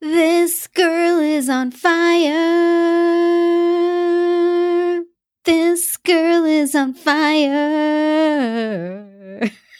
This girl is on fire. This girl is on fire.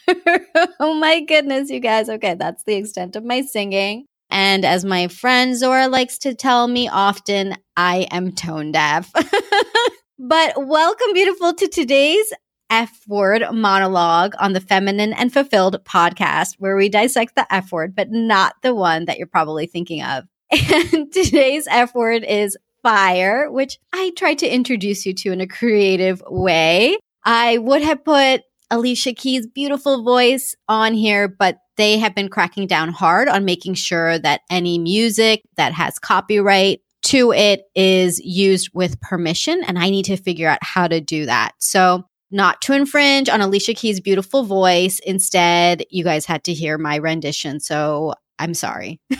oh my goodness, you guys. Okay, that's the extent of my singing. And as my friend Zora likes to tell me often, I am tone deaf. but welcome, beautiful, to today's F word monologue on the Feminine and Fulfilled podcast, where we dissect the F word, but not the one that you're probably thinking of. And today's F word is fire, which I tried to introduce you to in a creative way. I would have put Alicia Keys' beautiful voice on here, but they have been cracking down hard on making sure that any music that has copyright to it is used with permission. And I need to figure out how to do that. So not to infringe on Alicia Keys' beautiful voice. Instead, you guys had to hear my rendition. So I'm sorry.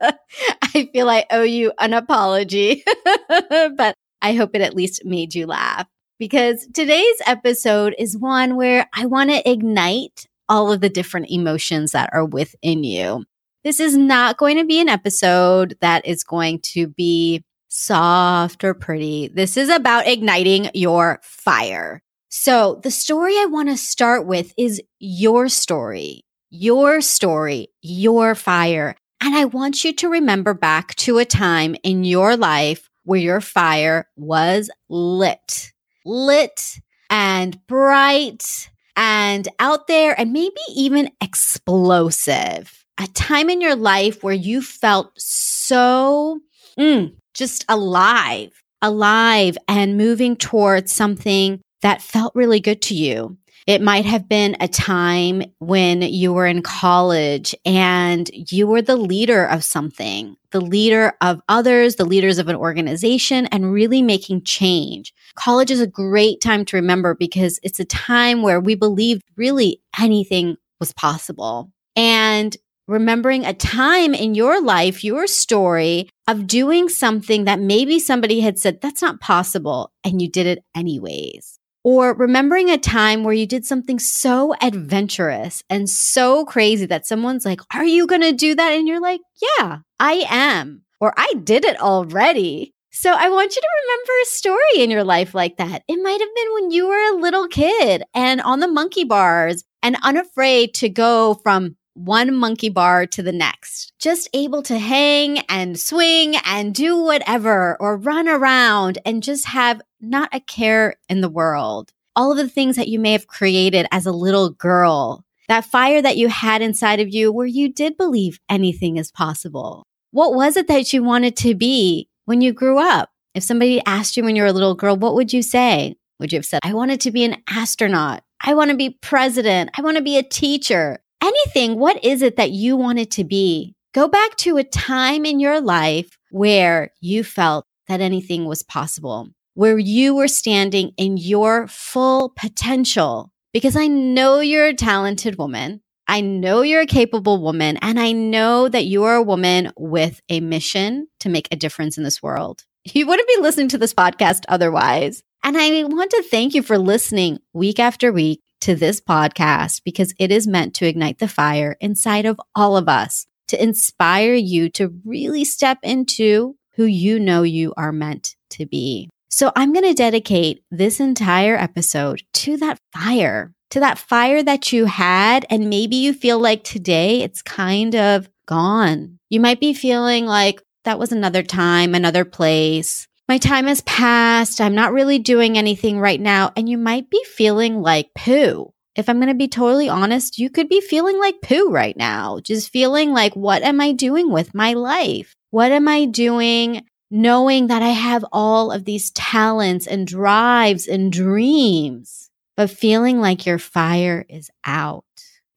I feel I owe you an apology, but I hope it at least made you laugh because today's episode is one where I want to ignite all of the different emotions that are within you. This is not going to be an episode that is going to be soft or pretty. This is about igniting your fire. So the story I want to start with is your story, your story, your fire. And I want you to remember back to a time in your life where your fire was lit, lit and bright and out there and maybe even explosive. A time in your life where you felt so mm, just alive, alive and moving towards something that felt really good to you. It might have been a time when you were in college and you were the leader of something, the leader of others, the leaders of an organization, and really making change. College is a great time to remember because it's a time where we believed really anything was possible. And remembering a time in your life, your story of doing something that maybe somebody had said, that's not possible, and you did it anyways. Or remembering a time where you did something so adventurous and so crazy that someone's like, Are you going to do that? And you're like, Yeah, I am. Or I did it already. So I want you to remember a story in your life like that. It might have been when you were a little kid and on the monkey bars and unafraid to go from one monkey bar to the next, just able to hang and swing and do whatever or run around and just have not a care in the world. All of the things that you may have created as a little girl, that fire that you had inside of you where you did believe anything is possible. What was it that you wanted to be when you grew up? If somebody asked you when you were a little girl, what would you say? Would you have said, I wanted to be an astronaut? I want to be president. I want to be a teacher anything, what is it that you wanted to be? Go back to a time in your life where you felt that anything was possible, where you were standing in your full potential. Because I know you're a talented woman. I know you're a capable woman, and I know that you are a woman with a mission to make a difference in this world. You wouldn't be listening to this podcast otherwise. And I want to thank you for listening week after week to this podcast because it is meant to ignite the fire inside of all of us, to inspire you to really step into who you know you are meant to be. So I'm going to dedicate this entire episode to that fire, to that fire that you had. And maybe you feel like today it's kind of gone. You might be feeling like that was another time, another place my time has passed. I'm not really doing anything right now. And you might be feeling like poo. If I'm going to be totally honest, you could be feeling like poo right now. Just feeling like, what am I doing with my life? What am I doing knowing that I have all of these talents and drives and dreams, but feeling like your fire is out?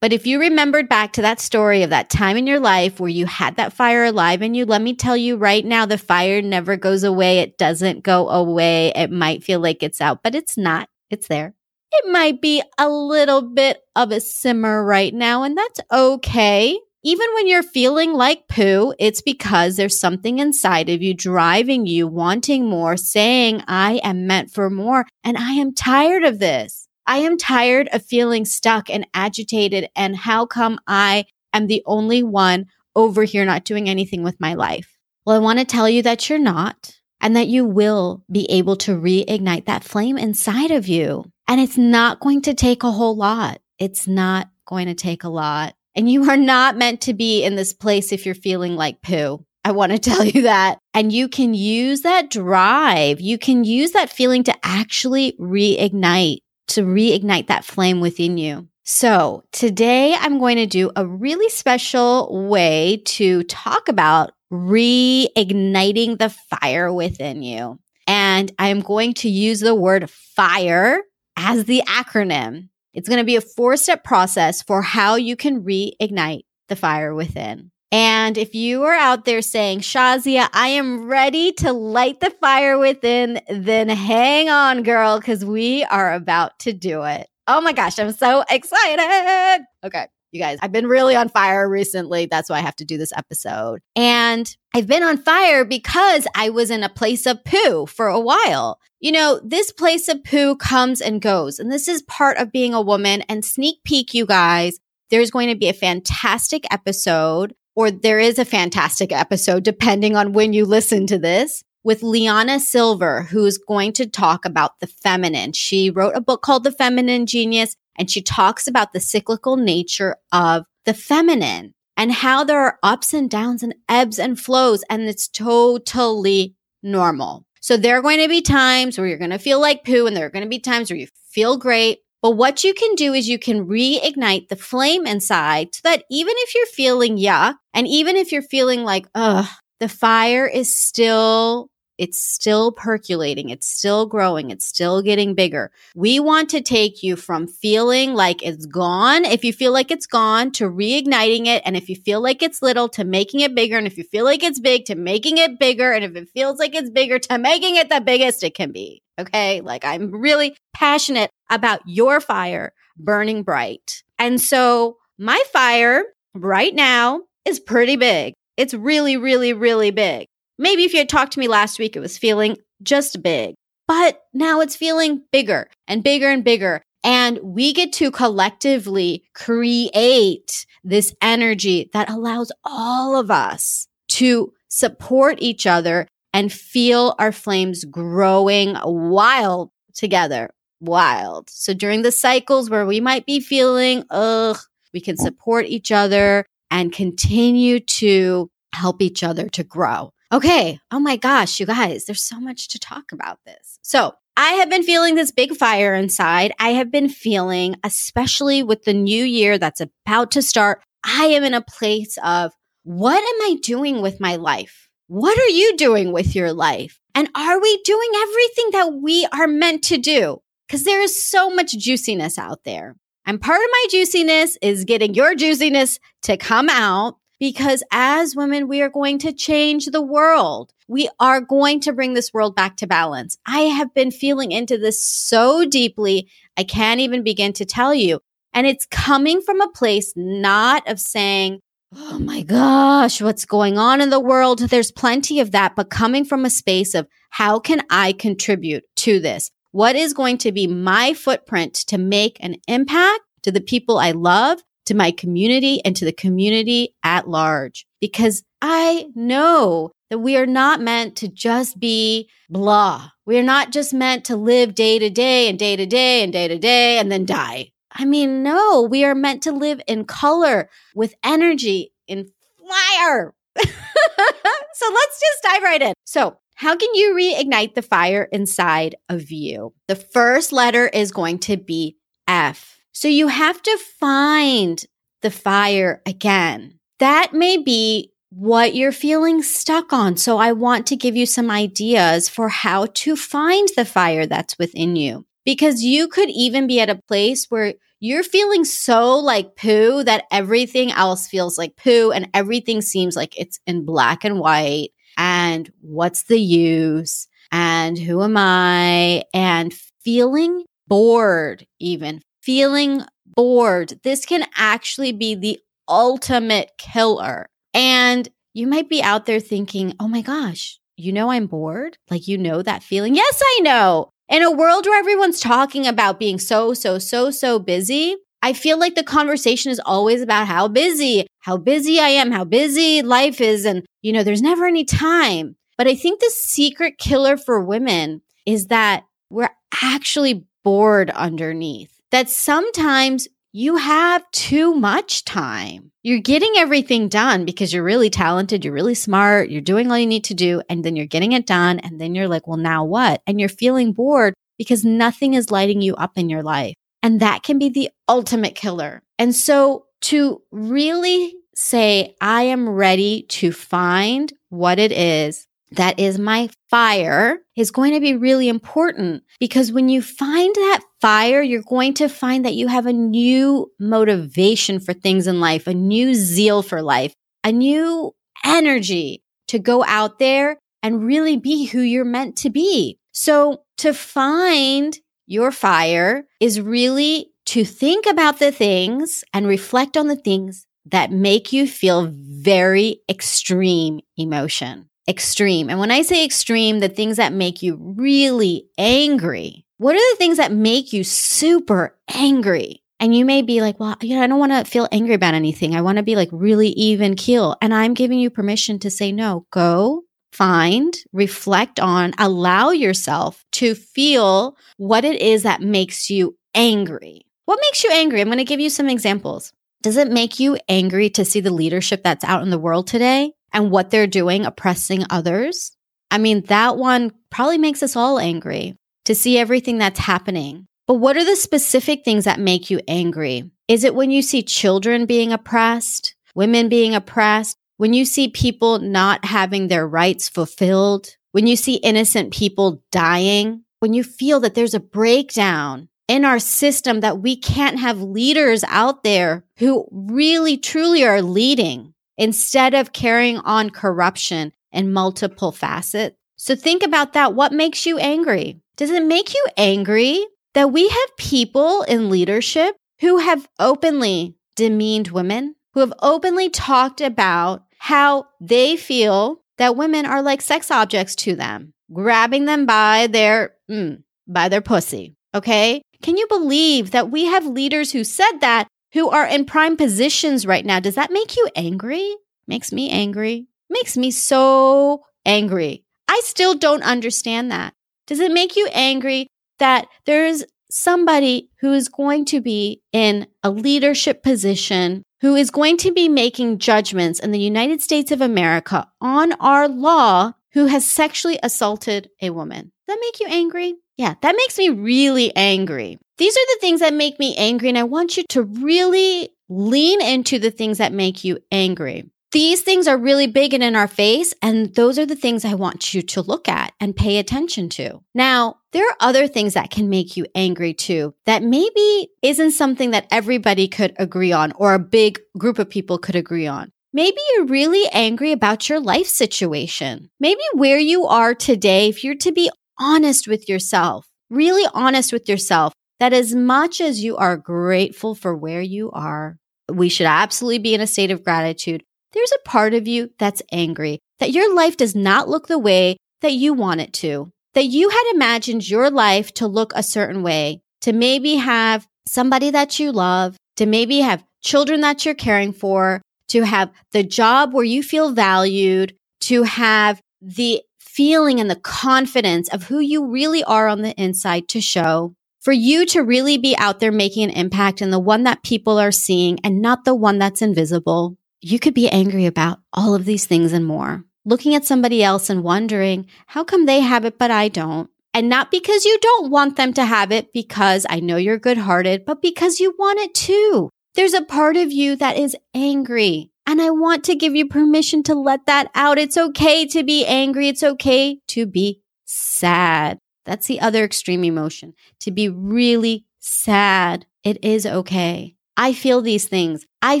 But if you remembered back to that story of that time in your life where you had that fire alive in you, let me tell you right now, the fire never goes away. It doesn't go away. It might feel like it's out, but it's not. It's there. It might be a little bit of a simmer right now, and that's okay. Even when you're feeling like poo, it's because there's something inside of you driving you, wanting more, saying, I am meant for more, and I am tired of this. I am tired of feeling stuck and agitated. And how come I am the only one over here not doing anything with my life. Well, I want to tell you that you're not and that you will be able to reignite that flame inside of you. And it's not going to take a whole lot. It's not going to take a lot. And you are not meant to be in this place if you're feeling like poo. I want to tell you that. And you can use that drive. You can use that feeling to actually reignite, to reignite that flame within you. So today I'm going to do a really special way to talk about reigniting the fire within you. And I'm going to use the word fire as the acronym. It's going to be a four step process for how you can reignite the fire within. And if you are out there saying, Shazia, I am ready to light the fire within, then hang on, girl, because we are about to do it. Oh my gosh, I'm so excited. Okay. You guys, I've been really on fire recently. That's why I have to do this episode. And I've been on fire because I was in a place of poo for a while. You know, this place of poo comes and goes. And this is part of being a woman. And sneak peek, you guys, there's going to be a fantastic episode, or there is a fantastic episode, depending on when you listen to this, with LiYana Silver, who's going to talk about the feminine. She wrote a book called The Feminine Genius, and she talks about the cyclical nature of the feminine and how there are ups and downs and ebbs and flows, and it's totally normal. So there are going to be times where you're going to feel like poo, and there are going to be times where you feel great. But what you can do is you can reignite the flame inside so that even if you're feeling yuck, and even if you're feeling like, ugh, the fire is still it's still percolating. It's still growing. It's still getting bigger. We want to take you from feeling like it's gone. If you feel like it's gone to reigniting it. And if you feel like it's little to making it bigger. And if you feel like it's big to making it bigger. And if it feels like it's bigger to making it the biggest it can be. Okay. Like I'm really passionate about your fire burning bright. And so my fire right now is pretty big. It's really, really, really big. Maybe if you had talked to me last week, it was feeling just big, but now it's feeling bigger and bigger and bigger. And we get to collectively create this energy that allows all of us to support each other and feel our flames growing wild together. Wild. So during the cycles where we might be feeling, ugh, we can support each other and continue to help each other to grow. Okay. Oh my gosh, you guys, there's so much to talk about this. So I have been feeling this big fire inside. I have been feeling, especially with the new year that's about to start, I am in a place of what am I doing with my life? What are you doing with your life? And are we doing everything that we are meant to do? Because there is so much juiciness out there. And part of my juiciness is getting your juiciness to come out because as women, we are going to change the world. We are going to bring this world back to balance. I have been feeling into this so deeply. I can't even begin to tell you. And it's coming from a place not of saying, Oh my gosh, what's going on in the world? There's plenty of that, but coming from a space of how can I contribute to this? What is going to be my footprint to make an impact to the people I love to my community and to the community at large because I know that we are not meant to just be blah. We are not just meant to live day to day and day to day and day to day and then die. I mean, no, we are meant to live in color with energy, in fire. so let's just dive right in. So, how can you reignite the fire inside of you? The first letter is going to be F. So you have to find the fire again. That may be what you're feeling stuck on. So I want to give you some ideas for how to find the fire that's within you. Because you could even be at a place where you're feeling so like poo that everything else feels like poo and everything seems like it's in black and white. And what's the use? And who am I? And feeling bored, even feeling bored, this can actually be the ultimate killer. And you might be out there thinking, oh my gosh, you know, I'm bored. Like, you know that feeling. Yes, I know. In a world where everyone's talking about being so, so, so, so busy, I feel like the conversation is always about how busy, how busy I am, how busy life is. And, you know, there's never any time. But I think the secret killer for women is that we're actually bored underneath, that sometimes you have too much time. You're getting everything done because you're really talented, you're really smart, you're doing all you need to do, and then you're getting it done. And then you're like, well, now what? And you're feeling bored because nothing is lighting you up in your life. And that can be the ultimate killer. And so to really say, I am ready to find what it is that is my fire is going to be really important because when you find that fire, you're going to find that you have a new motivation for things in life, a new zeal for life, a new energy to go out there and really be who you're meant to be. So to find your fire is really to think about the things and reflect on the things that make you feel very extreme emotion. Extreme. And when I say extreme, the things that make you really angry. What are the things that make you super angry? And you may be like, well, you know, I don't want to feel angry about anything. I want to be like really even keel. And I'm giving you permission to say no. Go find, reflect on, allow yourself to feel what it is that makes you angry. What makes you angry? I'm going to give you some examples. Does it make you angry to see the leadership that's out in the world today and what they're doing, oppressing others? I mean, that one probably makes us all angry to see everything that's happening. But what are the specific things that make you angry? Is it when you see children being oppressed, women being oppressed? when you see people not having their rights fulfilled, when you see innocent people dying, when you feel that there's a breakdown in our system that we can't have leaders out there who really truly are leading instead of carrying on corruption in multiple facets. So think about that. What makes you angry? Does it make you angry that we have people in leadership who have openly demeaned women, who have openly talked about how they feel that women are like sex objects to them, grabbing them by their mm, by their pussy. Okay? Can you believe that we have leaders who said that who are in prime positions right now? Does that make you angry? Makes me angry. Makes me so angry. I still don't understand that. Does it make you angry that there's somebody who is going to be in a leadership position who is going to be making judgments in the United States of America on our law who has sexually assaulted a woman. Does that make you angry? Yeah, that makes me really angry. These are the things that make me angry, and I want you to really lean into the things that make you angry. These things are really big and in our face, and those are the things I want you to look at and pay attention to. Now, there are other things that can make you angry too, that maybe isn't something that everybody could agree on or a big group of people could agree on. Maybe you're really angry about your life situation. Maybe where you are today, if you're to be honest with yourself, really honest with yourself, that as much as you are grateful for where you are, we should absolutely be in a state of gratitude. There's a part of you that's angry that your life does not look the way that you want it to, that you had imagined your life to look a certain way, to maybe have somebody that you love, to maybe have children that you're caring for, to have the job where you feel valued, to have the feeling and the confidence of who you really are on the inside to show, for you to really be out there making an impact and the one that people are seeing and not the one that's invisible you could be angry about all of these things and more. Looking at somebody else and wondering, how come they have it, but I don't? And not because you don't want them to have it, because I know you're good hearted, but because you want it too. There's a part of you that is angry. And I want to give you permission to let that out. It's okay to be angry. It's okay to be sad. That's the other extreme emotion. To be really sad. It is okay. I feel these things. I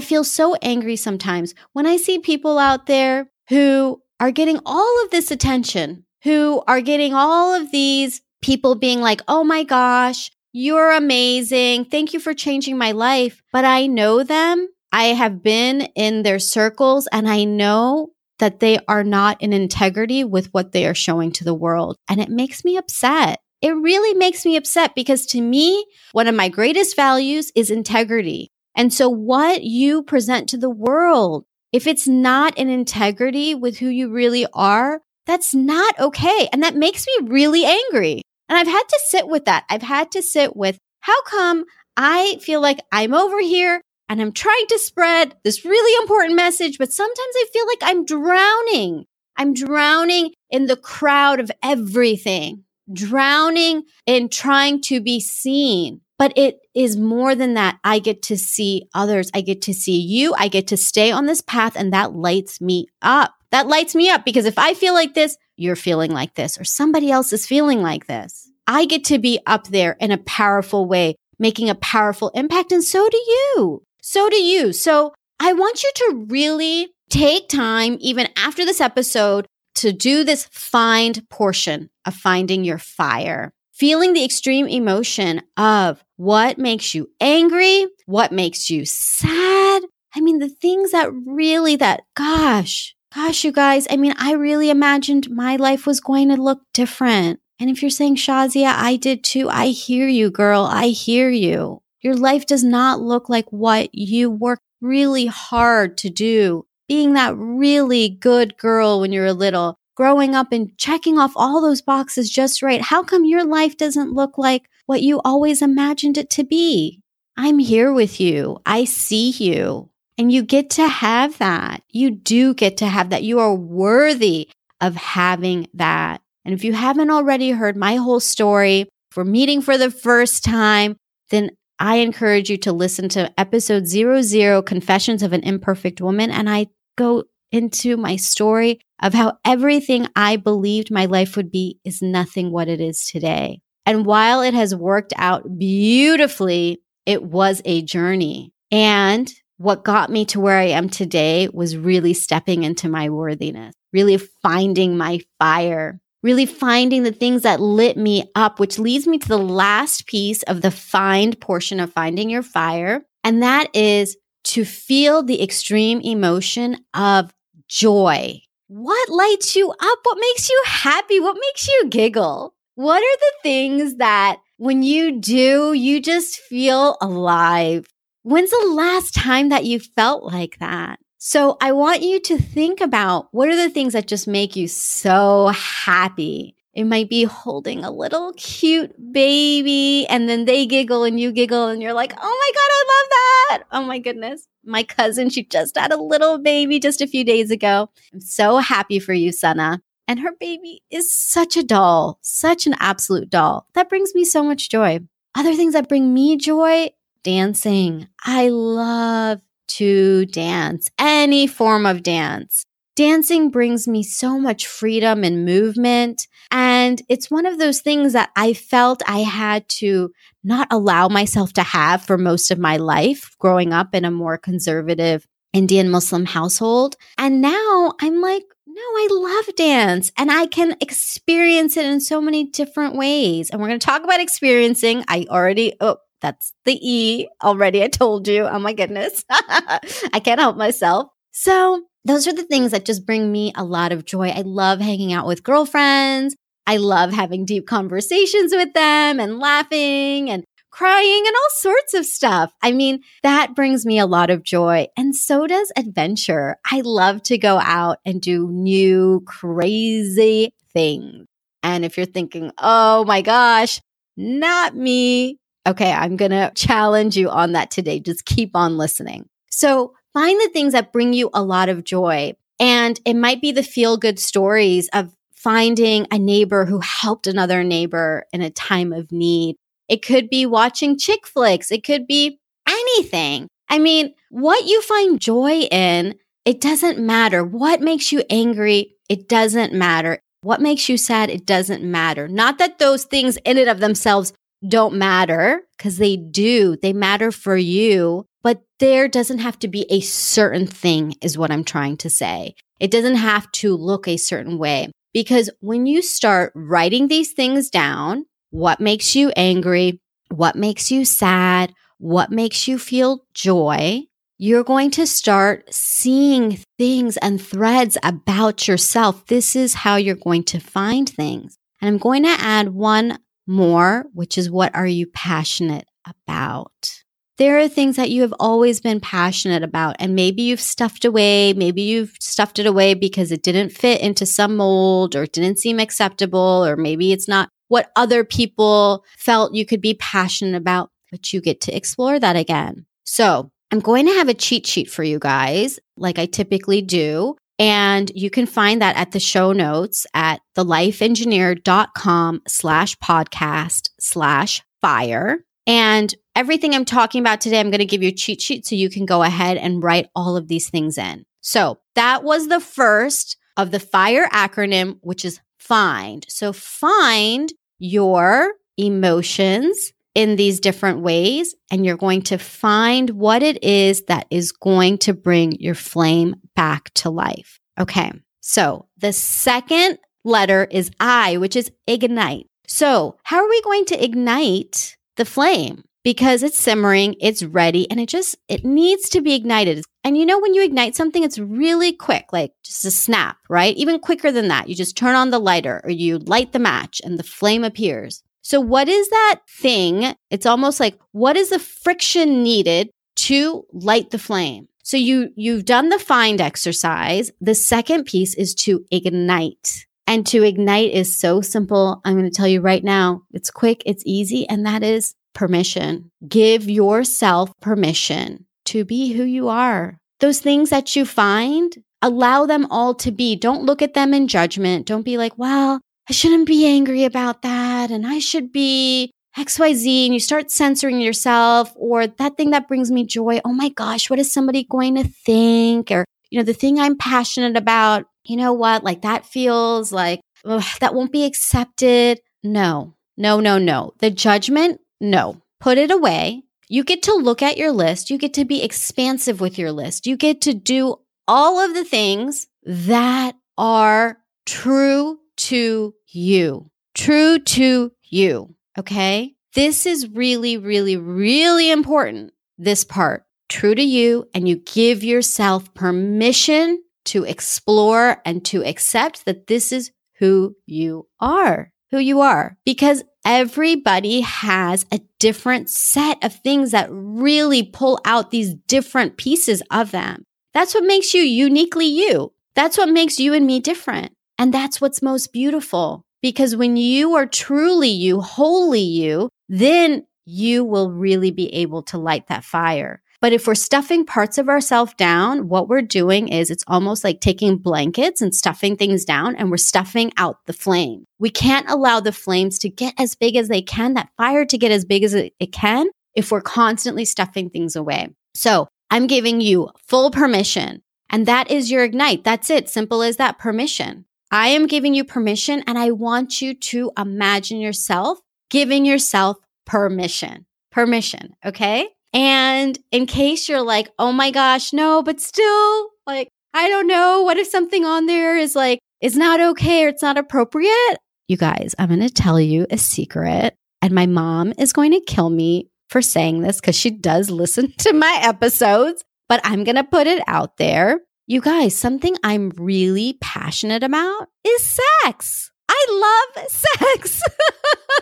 feel so angry sometimes when I see people out there who are getting all of this attention, who are getting all of these people being like, oh my gosh, you're amazing. Thank you for changing my life. But I know them. I have been in their circles and I know that they are not in integrity with what they are showing to the world. And it makes me upset. it really makes me upset because to me, one of my greatest values is integrity. And so what you present to the world, if it's not in integrity with who you really are, that's not okay. And that makes me really angry. And I've had to sit with that. I've had to sit with how come I feel like I'm over here and I'm trying to spread this really important message, but sometimes I feel like I'm drowning. I'm drowning in the crowd of everything, drowning in trying to be seen. But it is more than that. I get to see others. I get to see you. I get to stay on this path and that lights me up. That lights me up because if I feel like this, you're feeling like this or somebody else is feeling like this. I get to be up there in a powerful way, making a powerful impact. And so do you. So do you. So I want you to really take time, even after this episode, to do this find portion of finding your fire. Feeling the extreme emotion of what makes you angry, what makes you sad. I mean, the things that really that, gosh, gosh, you guys, I mean, I really imagined my life was going to look different. And if you're saying, Shazia, I did too, I hear you, girl. I hear you. Your life does not look like what you worked really hard to do. Being that really good girl when you were little, growing up and checking off all those boxes just right. How come your life doesn't look like what you always imagined it to be? I'm here with you. I see you. And you get to have that. You do get to have that. You are worthy of having that. And if you haven't already heard my whole story for meeting for the first time, then I encourage you to listen to episode 00 Confessions of an Imperfect Woman. And I go into my story of how everything I believed my life would be is nothing what it is today. And while it has worked out beautifully, it was a journey. And what got me to where I am today was really stepping into my worthiness, really finding my fire, really finding the things that lit me up, which leads me to the last piece of the find portion of finding your fire. And that is to feel the extreme emotion of joy. What lights you up? What makes you happy? What makes you giggle? What are the things that when you do, you just feel alive? When's the last time that you felt like that? So I want you to think about what are the things that just make you so happy? It might be holding a little cute baby and then they giggle and you giggle and you're like, oh my God, I love that. Oh my goodness. My cousin, she just had a little baby just a few days ago. I'm so happy for you, Sana. And her baby is such a doll, such an absolute doll. That brings me so much joy. Other things that bring me joy dancing. I love to dance, any form of dance. Dancing brings me so much freedom and movement. And it's one of those things that I felt I had to not allow myself to have for most of my life growing up in a more conservative Indian Muslim household. And now I'm like, no, I love dance and I can experience it in so many different ways. And we're going to talk about experiencing. I already, oh, that's the E already. I told you. Oh my goodness. I can't help myself. So those are the things that just bring me a lot of joy. I love hanging out with girlfriends. I love having deep conversations with them and laughing and crying and all sorts of stuff. I mean, that brings me a lot of joy. And so does adventure. I love to go out and do new, crazy things. And if you're thinking, oh my gosh, not me. Okay, I'm going to challenge you on that today. Just keep on listening. So find the things that bring you a lot of joy. And it might be the feel good stories of finding a neighbor who helped another neighbor in a time of need. It could be watching chick flicks. It could be anything. I mean, what you find joy in, it doesn't matter. What makes you angry? It doesn't matter. What makes you sad? It doesn't matter. Not that those things in and of themselves don't matter, because they do. They matter for you. But there doesn't have to be a certain thing, is what I'm trying to say. It doesn't have to look a certain way. Because when you start writing these things down, what makes you angry? What makes you sad? What makes you feel joy? You're going to start seeing things and threads about yourself. This is how you're going to find things. And I'm going to add one more, which is what are you passionate about? There are things that you have always been passionate about, and maybe you've stuffed away. Maybe you've stuffed it away because it didn't fit into some mold or didn't seem acceptable, or maybe it's not what other people felt you could be passionate about, but you get to explore that again. So I'm going to have a cheat sheet for you guys, like I typically do. And you can find that at the show notes at thelifeengineer.com slash podcast slash fire. And everything I'm talking about today, I'm going to give you a cheat sheet so you can go ahead and write all of these things in. So that was the first of the FIRE acronym, which is find. So find your emotions in these different ways, and you're going to find what it is that is going to bring your flame back to life. Okay. So the second letter is I, which is ignite. So, how are we going to ignite the flame? Because it's simmering, it's ready, and it just it needs to be ignited. And you know when you ignite something, it's really quick, like just a snap, right? Even quicker than that. You just turn on the lighter or you light the match and the flame appears. So, what is that thing? It's almost like what is the friction needed to light the flame? So you you've done the find exercise. The second piece is to ignite. And to ignite is so simple. I'm going to tell you right now. It's quick, it's easy, and that is permission. Give yourself permission to be who you are. Those things that you find, allow them all to be. Don't look at them in judgment. Don't be like, well, I shouldn't be angry about that. And I should be XYZ. And you start censoring yourself or that thing that brings me joy. Oh my gosh, what is somebody going to think? Or, you know, the thing I'm passionate about, you know what? Like that feels like ugh, that won't be accepted. No, no, no, no. The judgment, no. Put it away. You get to look at your list. You get to be expansive with your list. You get to do all of the things that are true to you. True to you. Okay. This is really, really, really important. This part, true to you, and you give yourself permission to explore and to accept that this is who you are, who you are, because everybody has a different set of things that really pull out these different pieces of them. That's what makes you uniquely you. That's what makes you and me different. And that's what's most beautiful. Because when you are truly you, wholly you, then you will really be able to light that fire. But if we're stuffing parts of ourselves down, what we're doing is it's almost like taking blankets and stuffing things down and we're stuffing out the flame. We can't allow the flames to get as big as they can, that fire to get as big as it, can if we're constantly stuffing things away. So I'm giving you full permission and that is your ignite. That's it. Simple as that permission. I am giving you permission and I want you to imagine yourself giving yourself permission. Permission. Okay. And in case you're like, oh my gosh, no, but still, like, I don't know. What if something on there is like, is not okay or it's not appropriate? You guys, I'm going to tell you a secret. And my mom is going to kill me for saying this because she does listen to my episodes, but I'm going to put it out there. You guys, something I'm really passionate about is sex. I love sex.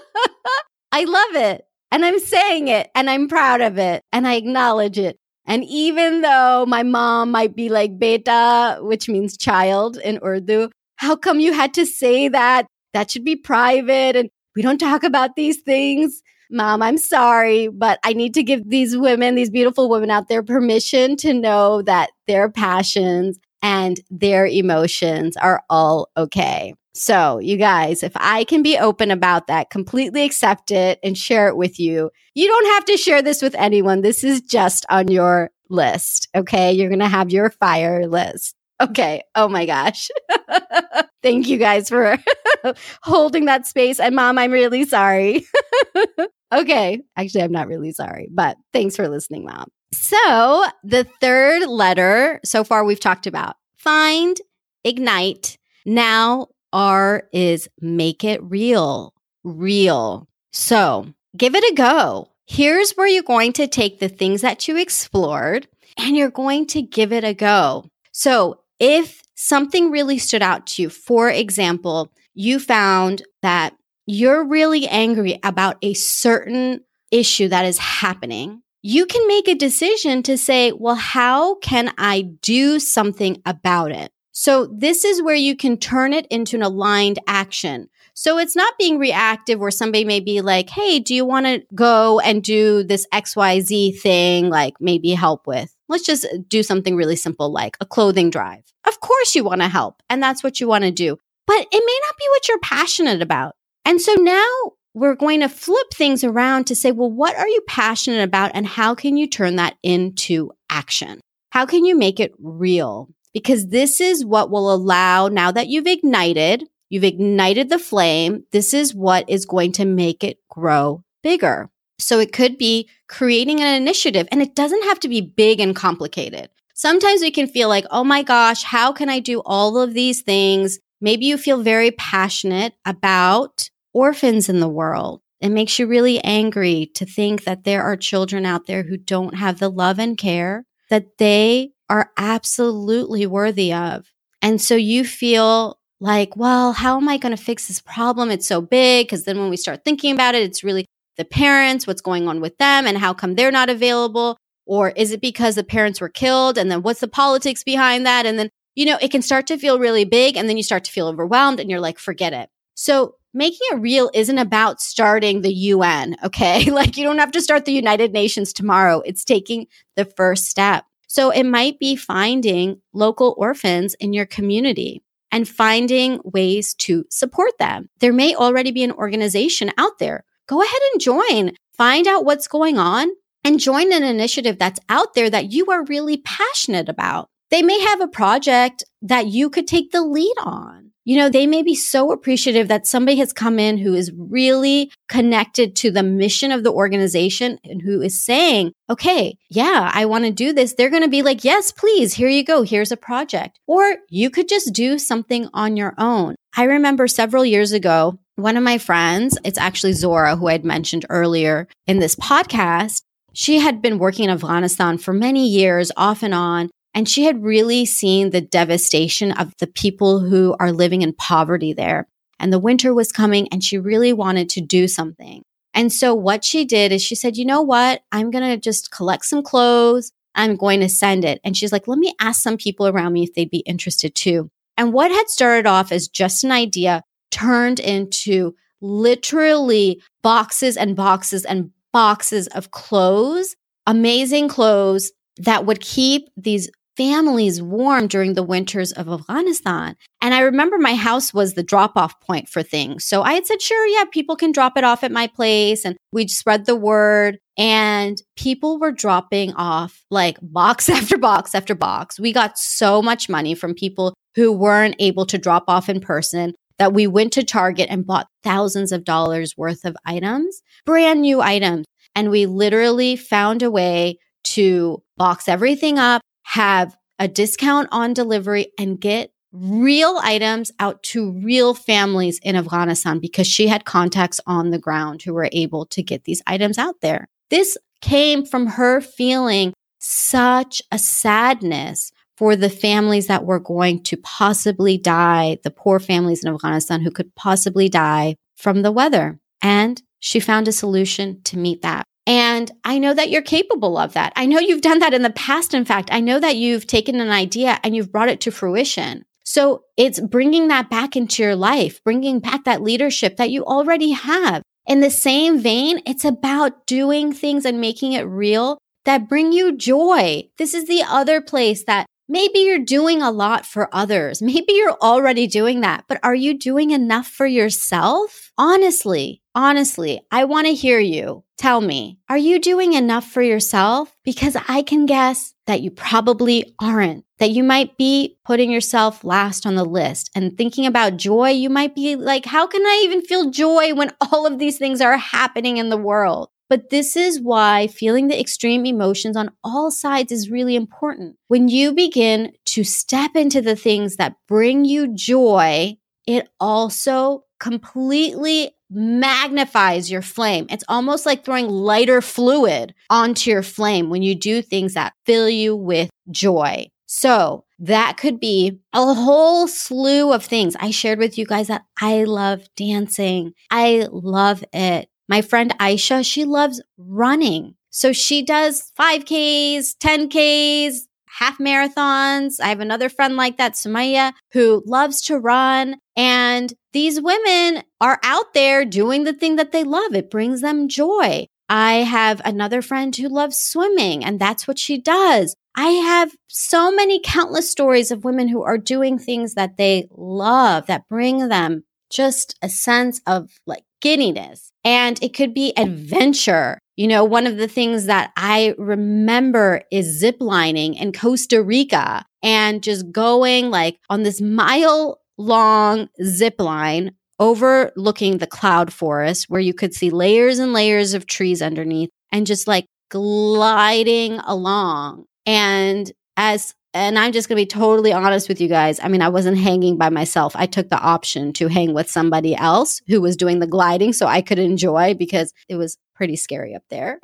I love it. And I'm saying it and I'm proud of it and I acknowledge it. And even though my mom might be like beta, which means child in Urdu, how come you had to say that? That should be private and we don't talk about these things. Mom, I'm sorry, but I need to give these women, these beautiful women out there permission to know that their passions and their emotions are all okay. So, you guys, if I can be open about that, completely accept it and share it with you, you don't have to share this with anyone. This is just on your list. Okay. You're going to have your fire list. Okay. Oh my gosh. Thank you guys for holding that space. And mom, I'm really sorry. okay. Actually, I'm not really sorry, but thanks for listening, mom. So the third letter so far we've talked about find, ignite. Now R is make it real, real. So give it a go. Here's where you're going to take the things that you explored and you're going to give it a go. So if something really stood out to you, for example, you found that you're really angry about a certain issue that is happening, you can make a decision to say, well, how can I do something about it? So this is where you can turn it into an aligned action. So it's not being reactive where somebody may be like, Hey, do you want to go and do this XYZ thing? Like maybe help with, let's just do something really simple, like a clothing drive. Of course you want to help and that's what you want to do, but it may not be what you're passionate about. And so now we're going to flip things around to say, well, what are you passionate about and how can you turn that into action? How can you make it real? Because this is what will allow, now that you've ignited, you've ignited the flame, this is what is going to make it grow bigger. So it could be creating an initiative and it doesn't have to be big and complicated. Sometimes we can feel like, oh my gosh, how can I do all of these things? Maybe you feel very passionate about orphans in the world. It makes you really angry to think that there are children out there who don't have the love and care that they are absolutely worthy of. And so you feel like, well, how am I going to fix this problem? It's so big. Because then when we start thinking about it, it's really the parents, what's going on with them, and how come they're not available? Or is it because the parents were killed? And then what's the politics behind that? And then, you know, it can start to feel really big. And then you start to feel overwhelmed and you're like, forget it. So making it real isn't about starting the UN, okay? like you don't have to start the United Nations tomorrow. It's taking the first step. So it might be finding local orphans in your community and finding ways to support them. There may already be an organization out there. Go ahead and join. Find out what's going on and join an initiative that's out there that you are really passionate about. They may have a project that you could take the lead on you know, they may be so appreciative that somebody has come in who is really connected to the mission of the organization and who is saying, okay, yeah, I want to do this. They're going to be like, yes, please, here you go. Here's a project. Or you could just do something on your own. I remember several years ago, one of my friends, it's actually Zora, who I'd mentioned earlier in this podcast. She had been working in Afghanistan for many years, off and on. And she had really seen the devastation of the people who are living in poverty there. And the winter was coming and she really wanted to do something. And so what she did is she said, you know what? I'm going to just collect some clothes. I'm going to send it. And she's like, let me ask some people around me if they'd be interested too. And what had started off as just an idea turned into literally boxes and boxes and boxes of clothes, amazing clothes that would keep these families warm during the winters of Afghanistan. And I remember my house was the drop off point for things. So I had said, sure, yeah, people can drop it off at my place. And we'd spread the word. And people were dropping off like box after box after box. We got so much money from people who weren't able to drop off in person that we went to Target and bought thousands of dollars worth of items, brand new items. And we literally found a way to box everything up, have a discount on delivery and get real items out to real families in Afghanistan because she had contacts on the ground who were able to get these items out there. This came from her feeling such a sadness for the families that were going to possibly die, the poor families in Afghanistan who could possibly die from the weather. And she found a solution to meet that. And I know that you're capable of that. I know you've done that in the past. In fact, I know that you've taken an idea and you've brought it to fruition. So it's bringing that back into your life, bringing back that leadership that you already have. In the same vein, it's about doing things and making it real that bring you joy. This is the other place that maybe you're doing a lot for others. Maybe you're already doing that, but are you doing enough for yourself? Honestly, honestly, I want to hear you. Tell me, are you doing enough for yourself? Because I can guess that you probably aren't, that you might be putting yourself last on the list and thinking about joy. You might be like, how can I even feel joy when all of these things are happening in the world? But this is why feeling the extreme emotions on all sides is really important. When you begin to step into the things that bring you joy, it also completely magnifies your flame. It's almost like throwing lighter fluid onto your flame when you do things that fill you with joy. So that could be a whole slew of things. I shared with you guys that I love dancing. I love it. My friend Aisha, she loves running. So she does 5Ks, 10Ks, half marathons. I have another friend like that, Sumaya, who loves to run. And these women are out there doing the thing that they love. It brings them joy. I have another friend who loves swimming, and that's what she does. I have so many countless stories of women who are doing things that they love that bring them just a sense of like giddiness. And it could be adventure. You know, one of the things that I remember is ziplining in Costa Rica and just going like on this mile long zip line overlooking the cloud forest where you could see layers and layers of trees underneath and just like gliding along. And as and I'm just going to be totally honest with you guys. I mean, I wasn't hanging by myself. I took the option to hang with somebody else who was doing the gliding so I could enjoy because it was pretty scary up there.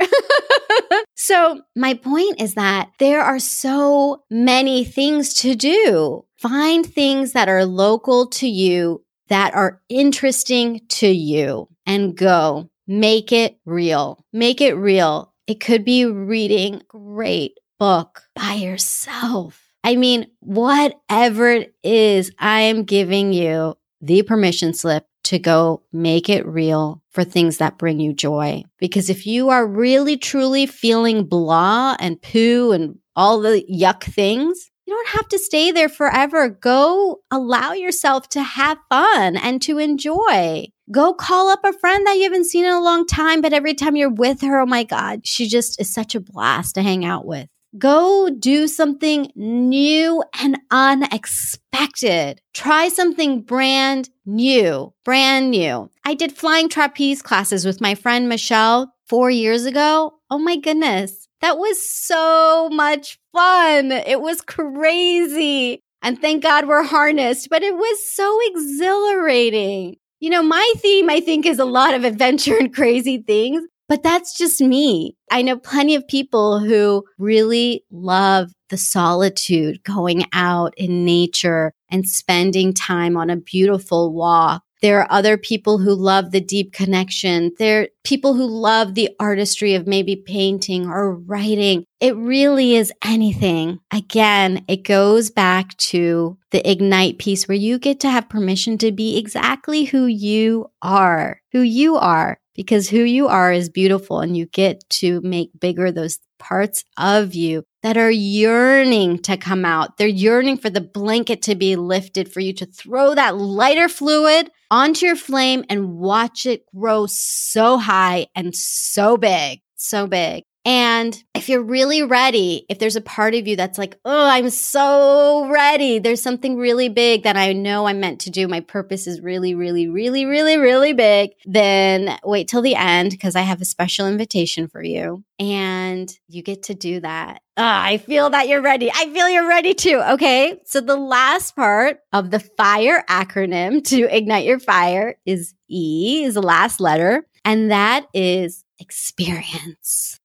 so, my point is that there are so many things to do. Find things that are local to you, that are interesting to you, and go. Make it real. Make it real. It could be reading great book by yourself. I mean, whatever it is, I am giving you the permission slip to go make it real for things that bring you joy. Because if you are really truly feeling blah and poo and all the yuck things, don't have to stay there forever. Go allow yourself to have fun and to enjoy. Go call up a friend that you haven't seen in a long time, but every time you're with her, oh my God, she just is such a blast to hang out with. Go do something new and unexpected. Try something brand new, brand new. I did flying trapeze classes with my friend Michelle four years ago. Oh my goodness. That was so much fun. It was crazy. And thank God we're harnessed, but it was so exhilarating. You know, my theme, I think, is a lot of adventure and crazy things. But that's just me. I know plenty of people who really love the solitude, going out in nature and spending time on a beautiful walk. There are other people who love the deep connection. There are people who love the artistry of maybe painting or writing. It really is anything. Again, it goes back to the ignite piece where you get to have permission to be exactly who you are, who you are because who you are is beautiful and you get to make bigger those parts of you that are yearning to come out. They're yearning for the blanket to be lifted, for you to throw that lighter fluid onto your flame and watch it grow so high and so big, so big. And if you're really ready, if there's a part of you that's like, oh, I'm so ready, there's something really big that I know I'm meant to do. My purpose is really, really, really, really, really big. Then wait till the end because I have a special invitation for you. And you get to do that. Oh, I feel that you're ready. I feel you're ready too. Okay. So the last part of the FIRE acronym to ignite your fire is E, is the last letter. And that is experience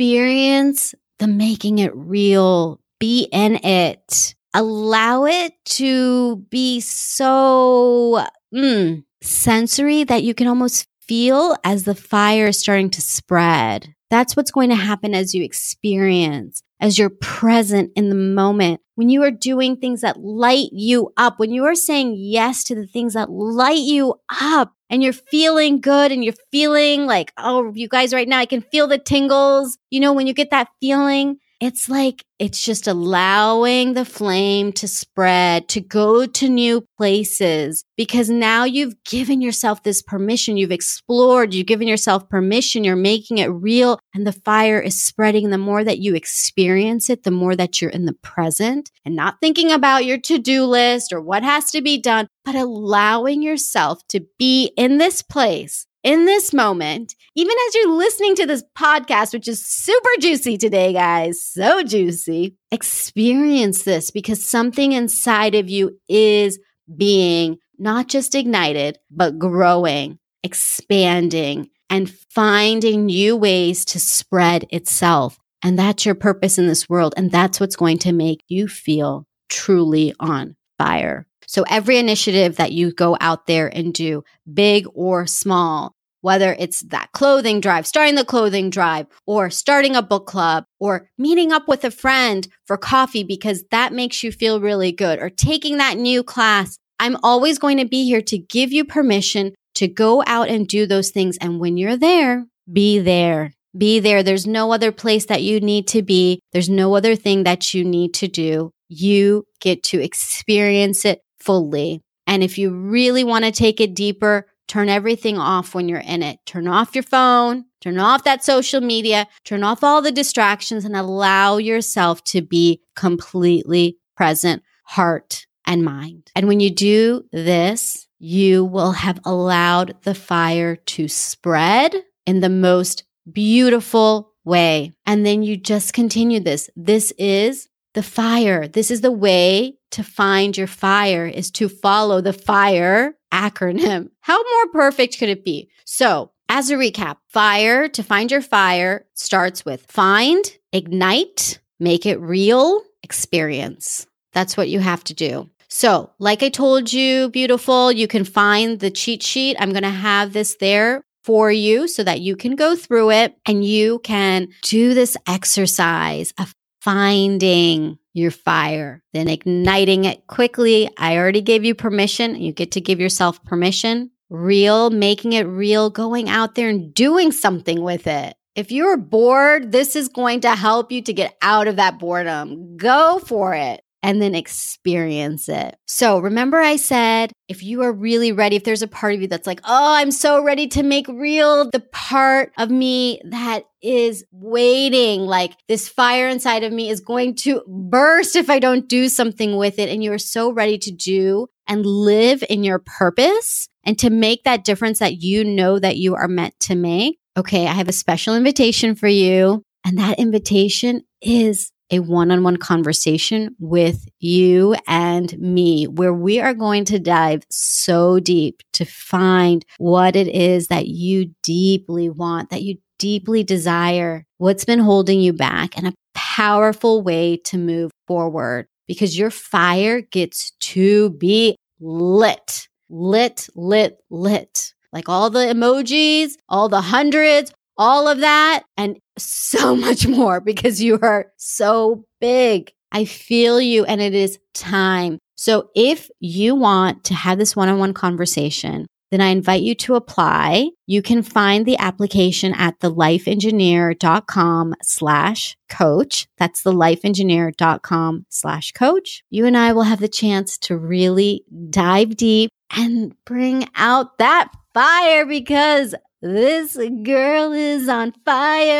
experience the making it real, be in it, allow it to be so mm, sensory that you can almost feel as the fire is starting to spread. That's what's going to happen as you experience, as you're present in the moment. When you are doing things that light you up, when you are saying yes to the things that light you up, and you're feeling good and you're feeling like, oh, you guys right now, I can feel the tingles. You know, when you get that feeling, it's like it's just allowing the flame to spread, to go to new places, because now you've given yourself this permission. You've explored, you've given yourself permission, you're making it real, and the fire is spreading. The more that you experience it, the more that you're in the present and not thinking about your to do list or what has to be done, but allowing yourself to be in this place in this moment, even as you're listening to this podcast, which is super juicy today, guys, so juicy, experience this because something inside of you is being not just ignited, but growing, expanding, and finding new ways to spread itself. And that's your purpose in this world. And that's what's going to make you feel truly on fire. So every initiative that you go out there and do, big or small, whether it's that clothing drive, starting the clothing drive, or starting a book club, or meeting up with a friend for coffee because that makes you feel really good, or taking that new class. I'm always going to be here to give you permission to go out and do those things. And when you're there, be there. Be there. There's no other place that you need to be. There's no other thing that you need to do. You get to experience it fully. And if you really want to take it deeper, turn everything off when you're in it. Turn off your phone, turn off that social media, turn off all the distractions, and allow yourself to be completely present, heart and mind. And when you do this, you will have allowed the fire to spread in the most beautiful way. And then you just continue this. This is the fire. This is the way to find your fire is to follow the fire acronym. How more perfect could it be? So, as a recap, fire to find your fire starts with find, ignite, make it real, experience. That's what you have to do. So, like I told you, beautiful, you can find the cheat sheet. I'm going to have this there for you so that you can go through it and you can do this exercise of finding your fire, then igniting it quickly. I already gave you permission. You get to give yourself permission. Real, making it real, going out there and doing something with it. If you're bored, this is going to help you to get out of that boredom. Go for it and then experience it. So remember, I said, if you are really ready, if there's a part of you that's like, oh, I'm so ready to make real the part of me that is waiting, like this fire inside of me is going to burst if I don't do something with it. And you are so ready to do and live in your purpose and to make that difference that you know that you are meant to make. Okay, I have a special invitation for you. And that invitation is a one on one conversation with you and me, where we are going to dive so deep to find what it is that you deeply want, that you deeply desire, what's been holding you back, and a powerful way to move forward because your fire gets to be lit, lit, lit, lit. Like all the emojis, all the hundreds, all of that and so much more because you are so big. I feel you and it is time. So if you want to have this one-on-one conversation, then I invite you to apply. You can find the application at thelifeengineer.com slash coach. That's thelifeengineer.com slash coach. You and I will have the chance to really dive deep and bring out that fire because this girl is on fire.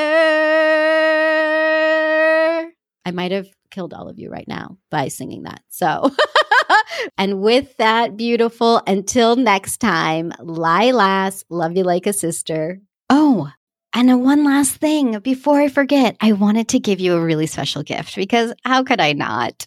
I might have killed all of you right now by singing that. So, and with that, beautiful, until next time, Lilas, love you like a sister. Oh, and one last thing before I forget, I wanted to give you a really special gift because how could I not?